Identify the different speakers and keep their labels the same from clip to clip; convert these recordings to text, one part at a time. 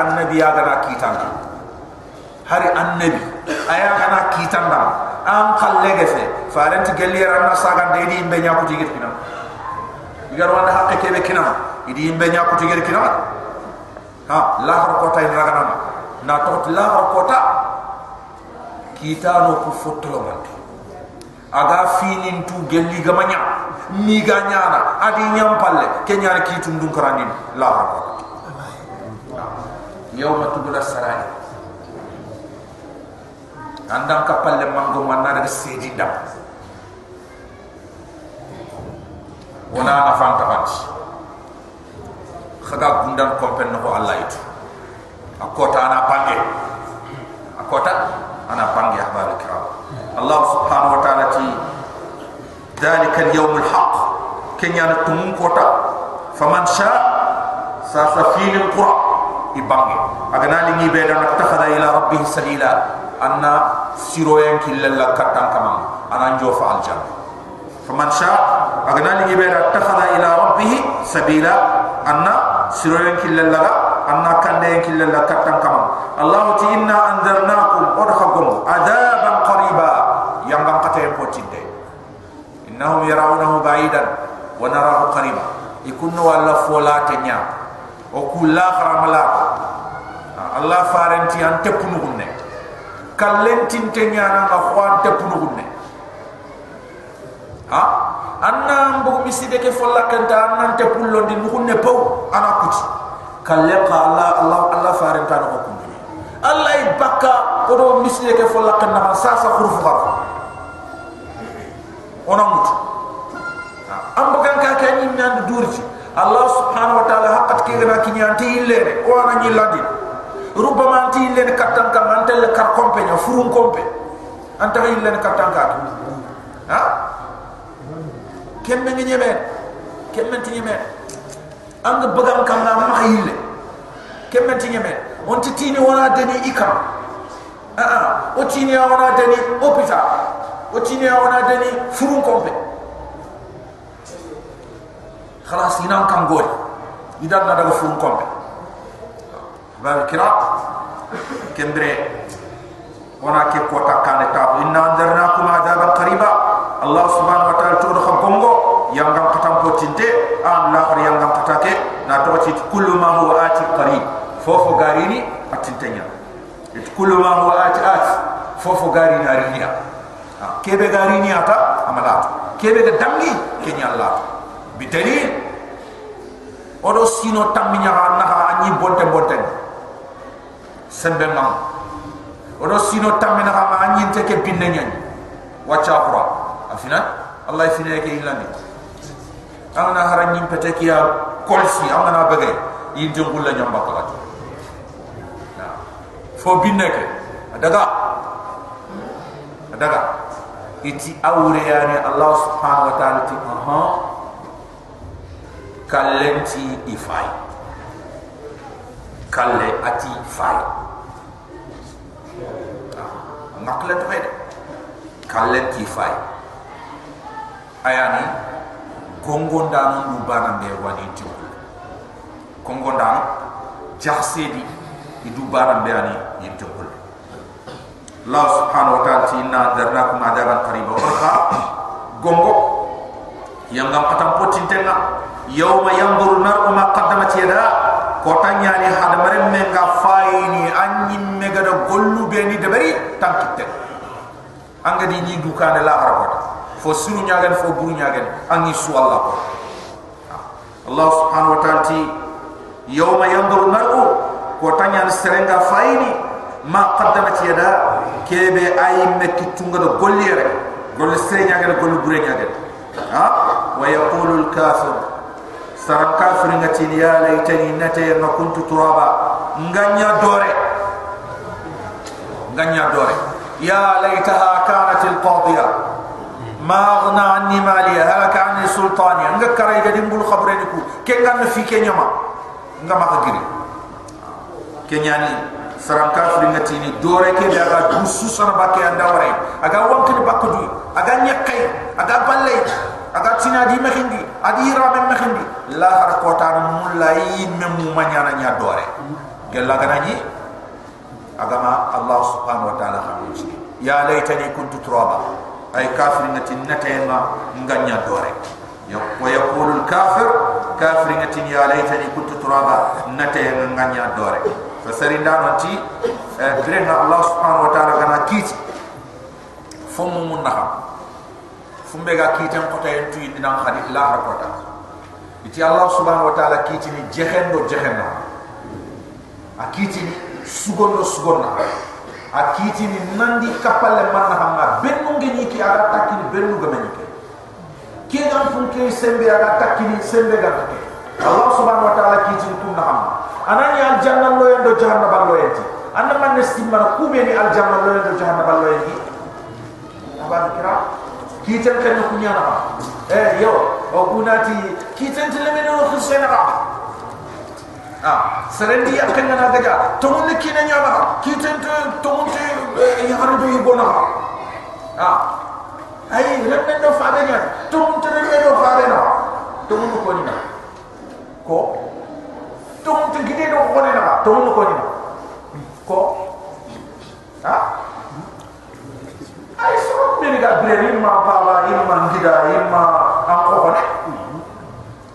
Speaker 1: annabi ya gana kitanda hari annabi aya gana kitanda an kallege fe farenti gellira na saga de di imbe nyaku tigir kina. Igar wanda hakke kebe kina idi imbe nyaku tigir kina. Ha la har kota in ragana na to la har kota kitano ku fotlo mante aga finin tu gelli gamanya ni ga nyana adi nyam palle ke nyana ki tun dun karani la ha yawma tubula sarai andam ka palle mango manna daga sedi dam wana na fanta bat khaga gundan kompen no Allah itu akota ana pange akota ana pange ahbab kiram Allah subhanahu wa ta'ala ti ذلك اليوم الحق كن يعني تمون كوتا فمن شاء ساسفين القرى يبانغي agana li ngi beda nak takhada ila rabbihi sabila. Anna siroyen killa katan kama ana njo faal jam. Faman sha agana li ngi beda takhada ila rabbihi sabila. Anna siroyen killa la anna kande killa la katan kama allah ti inna anzarnakum udhakum adaban qariba. Yang bang kata yang innahum yarawnahu ba'idan wa narahu qariba. Ikunnu wala fola tenya o kula kharamala allah farenti an tepunu gunne kallentin tenya na ga khwan tepunu gunne ha? Anna mbu miside ke fola kanta anna tepullo di gunne paw ana kuti kalle qala allah allah farenta no kunne allah ibaka odo miside ke fola kanta sa sa khurfu kharu ona mutu. Am bukan ka ka ni nan durti allah subhanahu wa ta'ala haqqat ke gana ki nyanti illere o ana ni ladi rubama anti illere katan kam antel kar kompenya furun kompe anta illere katan ka ha kemme ngi nyeme kemme ti nyeme anga bagan kam na ma ille kemme ti nyeme on ti tini wona deni ikam ah ah o tini wona deni hôpital o tini wona deni furun kompe خلاص ينام كان غوري إذا نادى فون كوم باب الكرام كمبري وانا كي كوتا كان تاب إن أنذرناكم عذابا قريبا الله سبحانه وتعالى تقول خبونغو يانغام كتام بوتينتي أم لاخر يانغام كتاكي ناتوتي كل ما هو آتي قريب فوفو غاريني أتنتنيا كل ما هو آتي آتي فوفو غاريني أرينيا كيبه غاريني أتا أملات كيبه دمي كينيا الله بدليل odo sino taminya na ha anyi bonte bonte sembe mam odo sino tamina ha anyi teke pinne nyen wacha qura afina allah fina ke ilani amana haranyi pete kiya kolsi amana bage yinjo gulla nyamba kala fo binne ke? Daga daga iti awre yani allah subhanahu wa ta'ala ti aha. Kalenti ifai. Kalle ati fai ngakle to hede kalenti fai ayani kongonda non du bana be wani ti kongonda jahsedi idu bana be ani yinti kul Allah subhanahu wa ta'ala inna darnakum adaban qariba wa gongo yang ngam patam potin tenga yawma yanzuru al-mar'u ma qaddamat yada kotanya ni hada mare menga faini anyi mega da gollu be ni debari tankitte anga di ni duka de la harkota fo sunu nyagen fo buru nyagen angi su Allah Allah subhanahu wa ta'ala ti yawma yanzuru al-mar'u kotanya ni serenga faini ma qaddamat yada kebe ay mekki tunga da golli rek golli sere nyagen gollu bure nyagen ha? Wa yaqulu al-kafir sara kafir ngati ya laitani nate ma kuntu turaba nganya dore nganya dore ya laitaha kanat alqadiya ma aghna anni maliya halaka anni sultani nga kare gadi mbul khabreni ku ke ngan fi ke nyama nga ma giri ke nyani sara kafir ngati ni dore ke daga dusu sana bakke anda wore aga wanki bakku aga nyakai aga balle aga tina di mehindi adi rame mehindi la har kota mulla yi memu manyana nya dore gella ganaji agama allah subhanahu wa ta'ala khamuji ya laitani kuntu turaba. Ay kafir ngati natema nganya dore wa yaqulu al kafir kafir ngati ya laitani kuntu turaba. Natema nganya dore fasarinda nanti eh, allah subhanahu wa ta'ala gana kiti fomu munnaha fumbe ga kitem kota en tu dina khadi la kota. Iti allah subhanahu wa ta'ala kiti ni jehen do jehen na akiti ni sugon do sugon na akiti ni nandi kapal le man na ma bennu ngi ki aga takini bennu ga men ke ke gam fun ke sembe aga takini sembe ga ke allah subhanahu wa ta'ala kiti ni kun na ham anani al janna lo yendo jahannam lo yenti anna man nestimma kubeni al janna lo yendo jahannam lo yenti abad kira kitan kan ku nyana ba eh yo o kunati kitan tilame no khusena ba ah serendi akan na gaja to mun ki na nyama kitan to to mun ya haru do yibona ba ah. Ai remme no fa nya to mun te remme no fa na to ko ni na ko to mun te gide no ko ni na to mun ko ni na ko ah ay so mi ga bleri ma pa la imma ngida imma am ko ne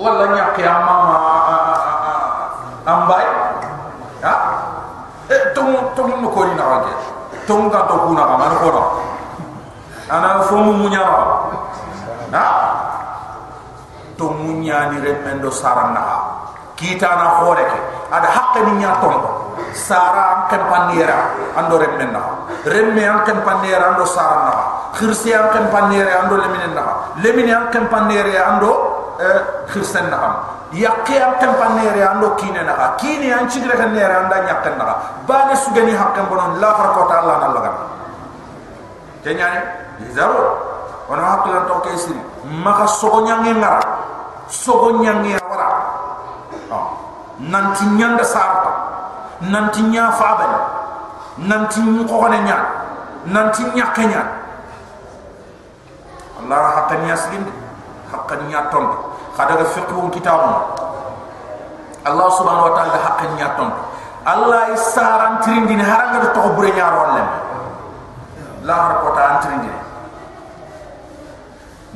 Speaker 1: wala nya amma ma am bay ha e tum tum no ko ni na wage tum ga to kuna ka man ko no ana fo mu no ha to munya ni remendo sarana kita na hore ke ada hakke ni nya tombo sara kan panira ando remmen na remme an kan panira ando sara na khirsi an kan panira ando lemine na lemine an kan panira ando khirsen na yakke an kan panira ando kine na kine an chigre kan nera anda nyakkan na bani sugani hakkan bonon la farko ta Allah na lagan kenyane izaro wana haklan to kesiri maka sogo nyangi ngara. Sogo nyangi wara nanti nyanda sarta nanti nya faban nanti ko ne nya nanti nya Allah hakkan ya sigin hakkan ya ton kada ga fiqhu kitab Allah subhanahu wa ta'ala hakkan ya ton Allah isaran tirindini haranga to bure nya rolle la har ko ta tirindini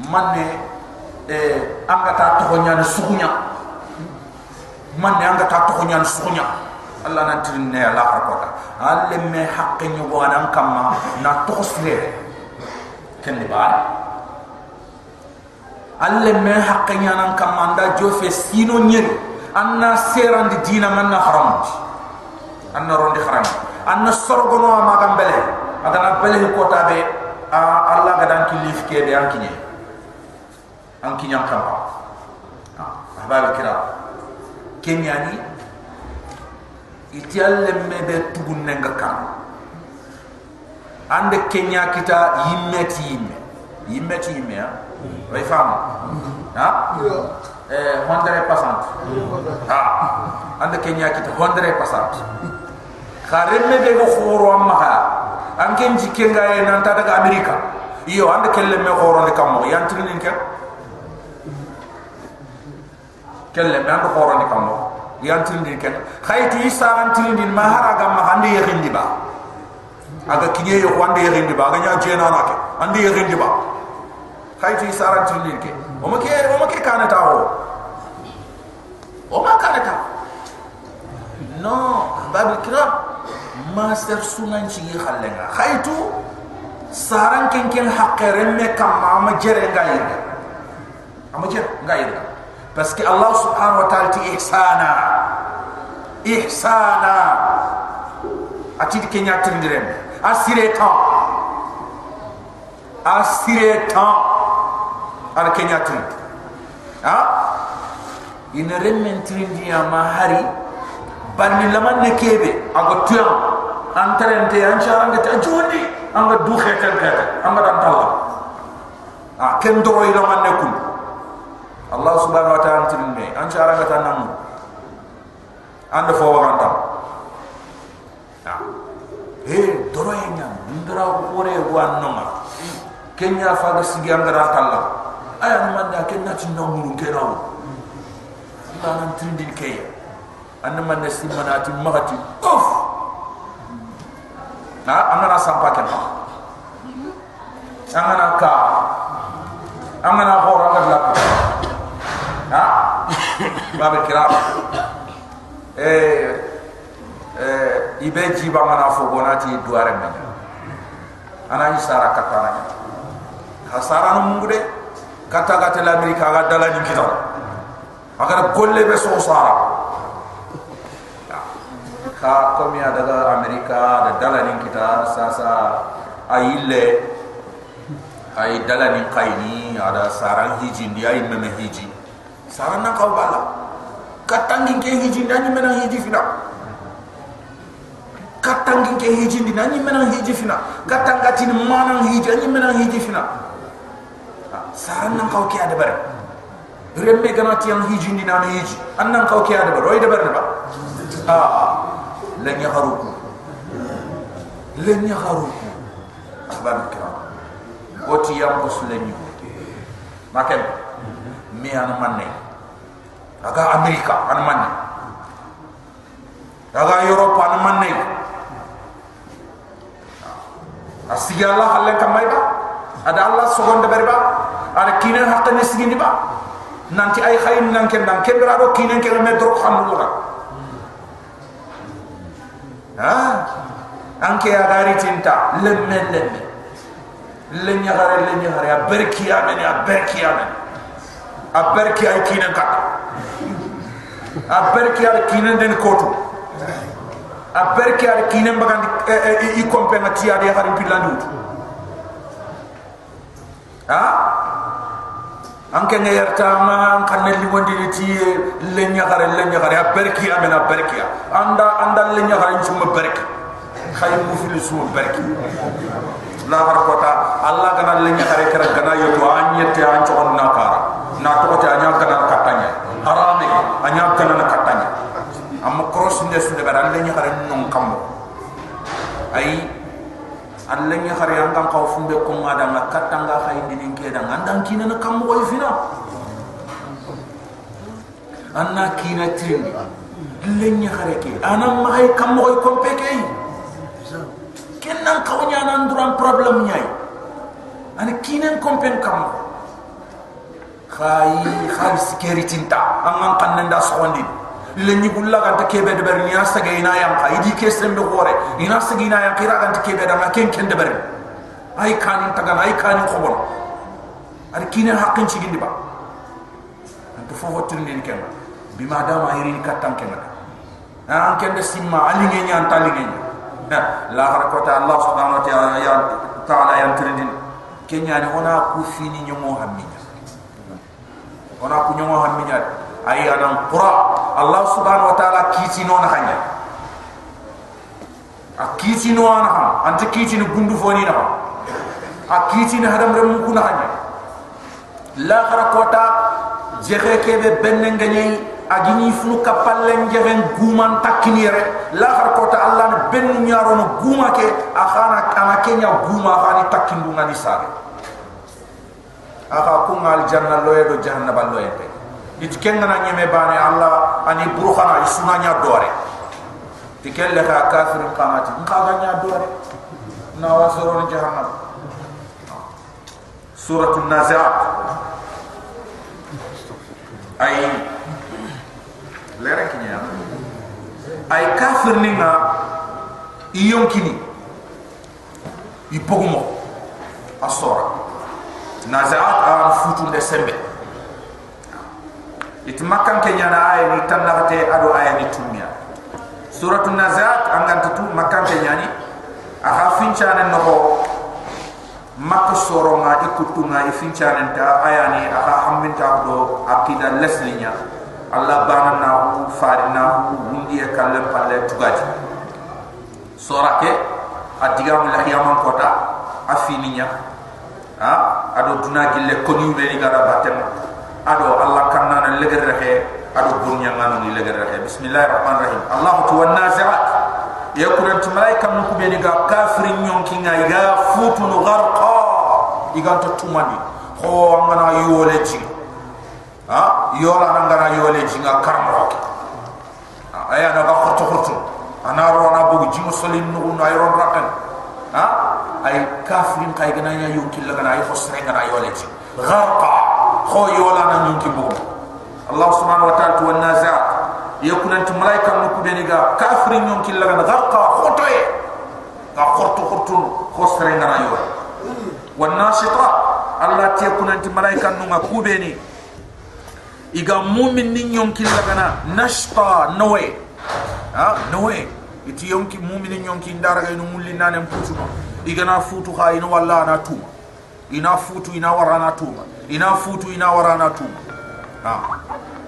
Speaker 1: manne eh anga ta to nya sukunya. Manne anga ta to nya sukunya Allah nan tin ne la har kota alle me haqqe ñu go nan kamma na tosre ken ba alle me haqqe nya nan kamma nda jofe sino nyen. Anna seran di dina man na haram. Anna rondi haram. Anna sorgo no gambele adana bele. Kota be Allah ga dan ki lif ke be an an kinyam kamma ahbab kiram kenyani iti alle mebe tugun nenga ande kenya kita yimmeti yimme yimmeti yimme ha? Way fam. Ha? Eh hondre passant ha? Ande kenya kita hondre passant khare mebe go khoro amma ha? Anken jikenga e nan ta daga amerika. Iyo ande kelle me khoro ne kamo. Yantrin ken kelle me ande khoro ne kamo yang tindin ken khayti isa an tindin ma haraga ma hande yindi ba. Aga kinye yo wande yindi ba. Ganya jena na ke ande yindi ba. Khayti isa an tindin ke o ma ke o ma ke kana ta ho o ma kana ta no babu kiram master sunan ci yi khallenga khaytu saran ken ken haqqere me kam ma jere nga yirga ama jere nga yirga parce que Allah subhanahu wa ta'ala ti ihsana ihsana. Ati di kenya tindirem asire ta asire ta ar kenya tin ha? Ina remmen tindi ma hari banni laman ne kebe ago tuyam antarente ancharange ta jodi anga du khetel khetel anga dan talla ah ken do ila man ne kun. Allah subhanahu wa ta'ala tin me an cara ngata nam and fo wa ngata ya he doro enya ndra ko re wa noma kenya fa ga sigi am gara talla aya man da ken nati nam mu ke raw ta nan tin din ke an man ne simanati mahati of ha amana sampa ken amana ka amana hora ngala ha babe kiram eh eh ibe jiba mana fo bonati duare men ana isara katana hasara no mungude kata kata la amerika ga dala ni kita. Agar golle be so sara ka komi ada amerika da dala ni kita sasa aile ay dala ni kaini ada sarang hiji dia ay meme hiji. Sarana kau bala katangi ke hiji ndani mena hiji fina. Katangi ke hiji nani mena hiji fina. Katanga tin mana hiji ani mena hiji fina. Saran nan kau ke ada bare remme gana ti yang hiji ndi nani hiji annan kau ke ada bare oi da bare ba ah lan ya haruku. Lan ya haruku. Asbab kiram woti yam bos lan yu maken mi an manne aga amerika an manne aga europe an manne asigi Allah halle kamay ba ada Allah sogon de berba ada kine ne sigi ni ba nanti ay khayin nan ken nan ken rado kine ken me dro khamul la ha? Anke ya gari tinta lemme lemme lenya gare lenya gare ya berki ya men ya berki ya men a berki ay kine kat a berki ya kine den kotu a berke ar kinem bagan i kompe na tiya de harim pilandu ha anke ne yerta ma an kan li wondi ni ti le nya gare le nya gare a berke ya mena berke ya anda anda le nya gare ci ma berke khay mu fi su berke la har kota allah gana le nya gare kara gana yo to anyete an ci on na kara na to ta nya gana katanya harame anya gana na katanya amma cross nde sunde bara alle nya xare non kam ay alle nya xare fumbe ko ngada na katanga xay dinin ke da ngandang kina na kam ko fina. Anna kina trin alle nya ke anam ma hay kam ko ko pe ke ken nan kaw nya nan duran problem nyai. Ana kina ko pen kam khay khal security ta amman kan nda sondi le ni gulla ga ta kebe de ber. Ni asa ga ina yam ka. Idi ke sem do gore. Ina sa ina ya kira ga ta kebe da ma ken ken de ber ay kan ta ga ay kan ko bon ar kine hakin ci gindi ba an to fofo tin ni ken bi ma da ma yiri ka tan ken na an ken de simma ali ngi nyan tali ngi la har allah subhanahu wa ta'ala ya ta'ala yan trindin kenya ni ona ku fini nyomo haminya ona ku nyomo haminya ay anam qura allah subhanahu wa ta'ala kiti no na hanya. A kiti no na ha ante kiti no gundu foni na a kiti na hadam rem ku na hanya la khara kota jehe kebe benne ngani agini funu kapalle ngeren guman takinire la khara kota allah ne bennu nyaro no guma ke akhana kana kenya guma khani takindu ngani sare aka kungal janna loye do jahannaba loye pe. It kenga na nyeme bane allah ani burkhana isuna nya dore tikelle ka kafir qamati nka ga nya dore na wasoro jahannam suratul naziat ay lere kinya ay kafir ninga iyonkini ipogumo asora naziat an futu de sembe it makkan ke nyana ay ni tanarte ado ay ni tumia. Suratul nazat angan tu makkan ke nyani aha finchane no soro nga ikutu nga finchane ta ayani aha hamminta do akida leslinya. Allah bana na hu farina hu wundi e kallem palle tugaji. Sorake adigamu la yaman kota afininya. Ha? Ado dunagille koni meni gara batema ado allah kanna na leger rahe ado bunya ngano ni leger rahe. Bismillahir rahmanir rahim allah tu wan naziat ya kuran tu malaika ku beni ga kafir nyon ki nga ga futu no iga to tumani. Ho ngana yole ji ha? Yola na ngana yole ji nga karmo aya na ga khurtu khurtu. Ana ro na bu ji muslim nu na ay ron rakan ha? Ay kafirin kay gana ya yonki la gana ay khosre gana wala ci gharqa. Kho yola na yonki bu allah subhanahu wa ta'ala wa nazaat yakuna antum malaika nu ku beni ga kafirin yonki la gana gharqa khotoye ga khurtu khurtu khosre gana ay wala wa nasita allah tiyakuna antum malaika nu ga ku beni iga mumin ni yonki la gana nashta noe. Ha noe. Iti yonki mu'minin yonki ndara ga inu mulli nane mputu igana futu kha ina walla na tuma. Ina futu ina warana tuma. Ina futu ina warana tuma. Ha.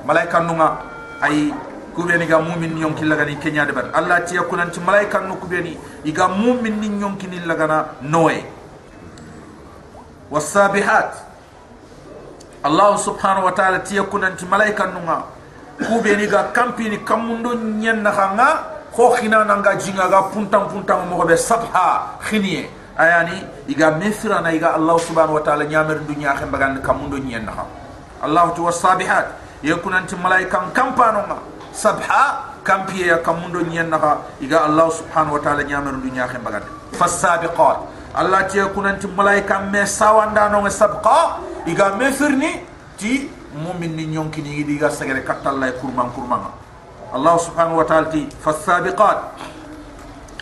Speaker 1: Malaika nunga ay kubeni ga mu'min yonki laga ni kenya de bar allah tiya kunanti malaika nu kubeni. Iga mu'min ni yonki ni laga na noe wasabihat allah subhanahu wa ta'ala tiya kunanti malaika nunga kubeni ga kampini kamundo nyenna khanga ko khina nanga jinga ga puntam puntam mo be sabha khiniye ayani iga mefira na iga allah subhanahu wa ta'ala nyamer dunya kham bagan kamundo nyen na allah tu wasabihat yakunan ti malaika kampano ma sabha kampiye ya kamundo nyen na iga allah subhanahu wa ta'ala nyamer dunya kham bagan fasabiqat Allah tiya kunanti malaika me sawanda no me sabqa. Iga me firni ti mumin ni nyonki ni diga sagere katalla kurman kurman Allah subhanahu wa ta'ala ti fasabiqat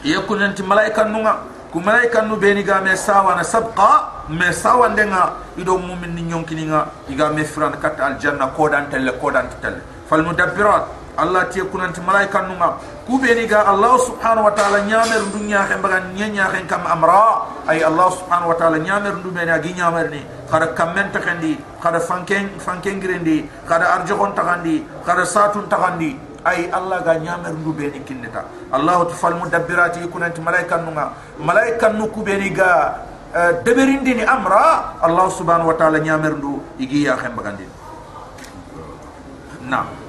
Speaker 1: yakunanti malaika nunga. Ku malaika nu beni ga me sawana sabqa me sawande nga ido mumin ni nyonki ni iga me firan katal janna kodan tel kodan tel fal mudabbirat Allah tiya kunanti malaika nunga. نونا كو بيني غا الله سبحانه وتعالى نيامر دنيا خم بغا نيا خن كم امرا اي الله سبحانه وتعالى نيامر دو بيني غي نيامر ني خara kamen takandi khara fanken fanken grindi khara arjogon takandi khara satun takandi ay allah ga nyamer ndu be ni kinneta allah tu fal mudabbirati kunanti malaika nunga malaika nu ku be ni ga uh, deberindi ni amra allah subhanahu wa ta'ala nyamer ndu igi ya xam bagandi na na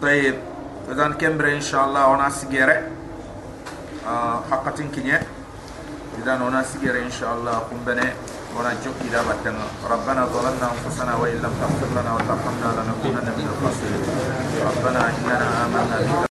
Speaker 1: tayib dan kembre inshallah ona sigere uh, hakatin kinye idan ona sigere inshallah kumbene ولا جوكي لا بتنا ربنا ظلمنا انفسنا وان لم تغفر لنا وترحمنا لنكونن من الخاسرين ربنا اننا امنا بك